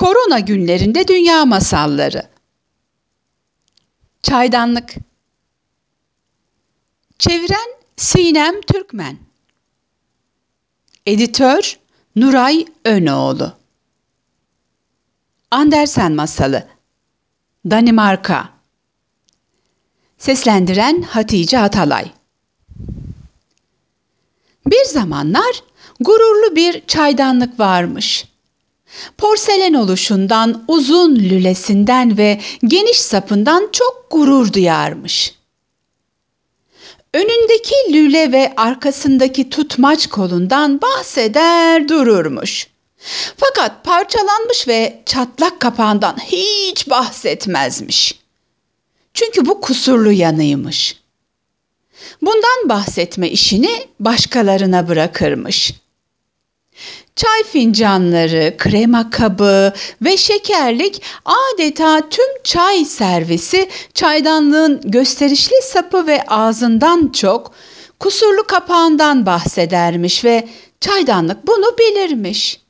Korona günlerinde dünya masalları. Çaydanlık. Çeviren Sinem Türkmen. Editör Nuray Önoğlu. Andersen masalı. Danimarka. Seslendiren Hatice Atalay. Bir zamanlar gururlu bir çaydanlık varmış. Porselen oluşundan, uzun lülesinden ve geniş sapından çok gurur duyarmış. Önündeki lüle ve arkasındaki tutmaç kolundan bahseder dururmuş. Fakat parçalanmış ve çatlak kapağından hiç bahsetmezmiş. Çünkü bu kusurlu yanıymış. Bundan bahsetme işini başkalarına bırakırmış. Çay fincanları, krema kabı ve şekerlik adeta tüm çay servisi çaydanlığın gösterişli sapı ve ağzından çok kusurlu kapağından bahsedermiş ve çaydanlık bunu bilirmiş.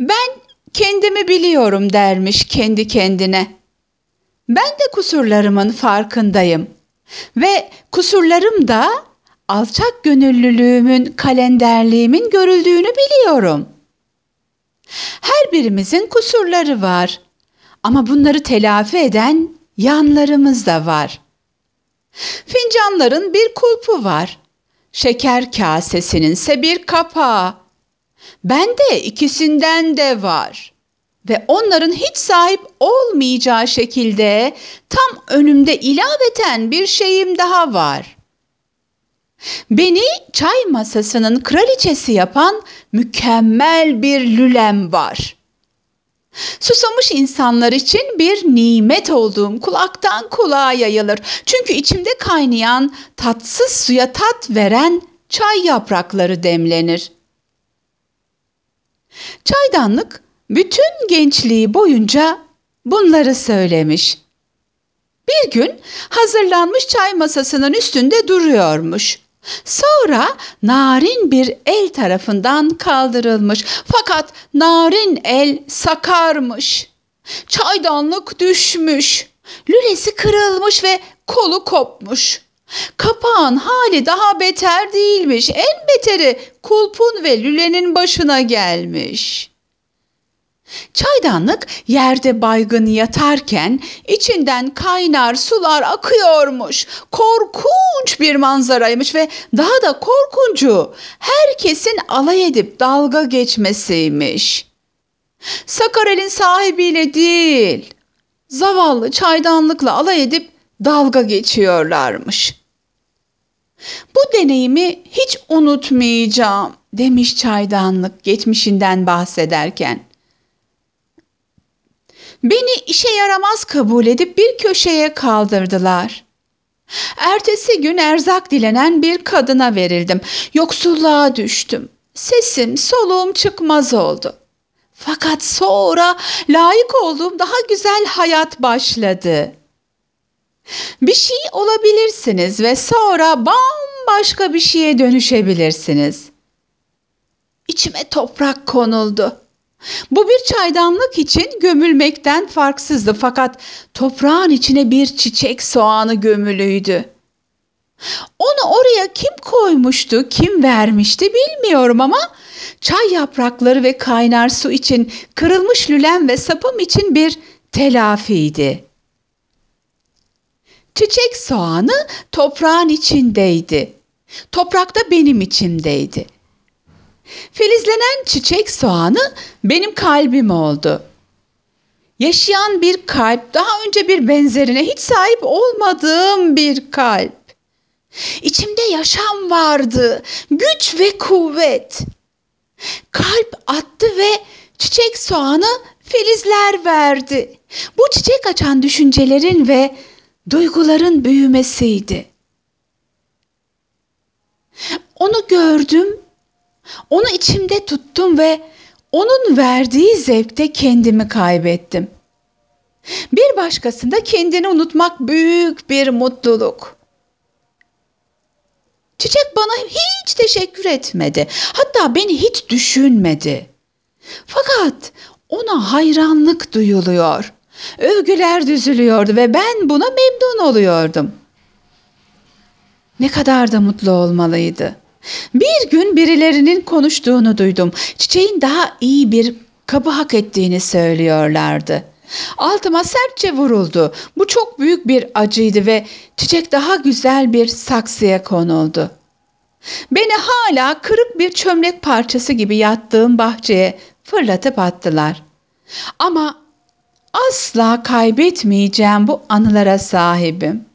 Ben kendimi biliyorum dermiş kendi kendine. Ben de kusurlarımın farkındayım ve kusurlarım da alçak gönüllülüğümün, kalenderliğimin görüldüğünü biliyorum. Her birimizin kusurları var ama bunları telafi eden yanlarımız da var. Fincanların bir kulpu var. Şeker kasesinin ise bir kapağı. Bende ikisinden de var ve onların hiç sahip olmayacağı şekilde tam önümde ilaveten bir şeyim daha var. Beni çay masasının kraliçesi yapan mükemmel bir lülem var. Susamış insanlar için bir nimet olduğum kulaktan kulağa yayılır. Çünkü içimde kaynayan tatsız suya tat veren çay yaprakları demlenir. Çaydanlık bütün gençliği boyunca bunları söylemiş. Bir gün hazırlanmış çay masasının üstünde duruyormuş. Sonra narin bir el tarafından kaldırılmış. Fakat narin el sakarmış. Çaydanlık düşmüş. Lülesi kırılmış ve kolu kopmuş. Kapağın hali daha beter değilmiş. En beteri kulpun ve lülenin başına gelmiş. Çaydanlık yerde baygın yatarken içinden kaynar sular akıyormuş. Korkunç bir manzaraymış ve daha da korkuncu herkesin alay edip dalga geçmesiymiş. Sakarel'in sahibiyle değil, zavallı çaydanlıkla alay edip dalga geçiyorlarmış. Bu deneyimi hiç unutmayacağım demiş çaydanlık geçmişinden bahsederken. Beni işe yaramaz kabul edip bir köşeye kaldırdılar. Ertesi gün erzak dilenen bir kadına verildim. Yoksulluğa düştüm. Sesim, soluğum çıkmaz oldu. Fakat sonra layık olduğum daha güzel hayat başladı. Bir şey olabilirsiniz ve sonra bambaşka bir şeye dönüşebilirsiniz. İçime toprak konuldu. Bu bir çaydanlık için gömülmekten farksızdı fakat toprağın içine bir çiçek soğanı gömülüydü. Onu oraya kim koymuştu, kim vermişti bilmiyorum ama çay yaprakları ve kaynar su için kırılmış lülem ve sapım için bir telafiydi. Çiçek soğanı toprağın içindeydi. Toprak da benim içimdeydi.'' Filizlenen çiçek soğanı benim kalbim oldu. Yaşayan bir kalp, daha önce bir benzerine hiç sahip olmadığım bir kalp. İçimde yaşam vardı, güç ve kuvvet. Kalp attı ve çiçek soğanı filizler verdi. Bu çiçek açan düşüncelerin ve duyguların büyümesiydi. Onu gördüm onu içimde tuttum ve onun verdiği zevkte kendimi kaybettim. Bir başkasında kendini unutmak büyük bir mutluluk. Çiçek bana hiç teşekkür etmedi. Hatta beni hiç düşünmedi. Fakat Ona hayranlık duyuluyor. Övgüler düzülüyordu ve ben buna memnun oluyordum. Ne kadar da mutlu olmalıydı. Bir gün birilerinin konuştuğunu duydum. Çiçeğin daha iyi bir kabı hak ettiğini söylüyorlardı. Altıma sertçe vuruldu. Bu çok büyük bir acıydı ve çiçek daha güzel bir saksıya konuldu. Beni hala kırık bir çömlek parçası gibi yattığım bahçeye fırlatıp attılar. Ama asla kaybetmeyeceğim bu anılara sahibim.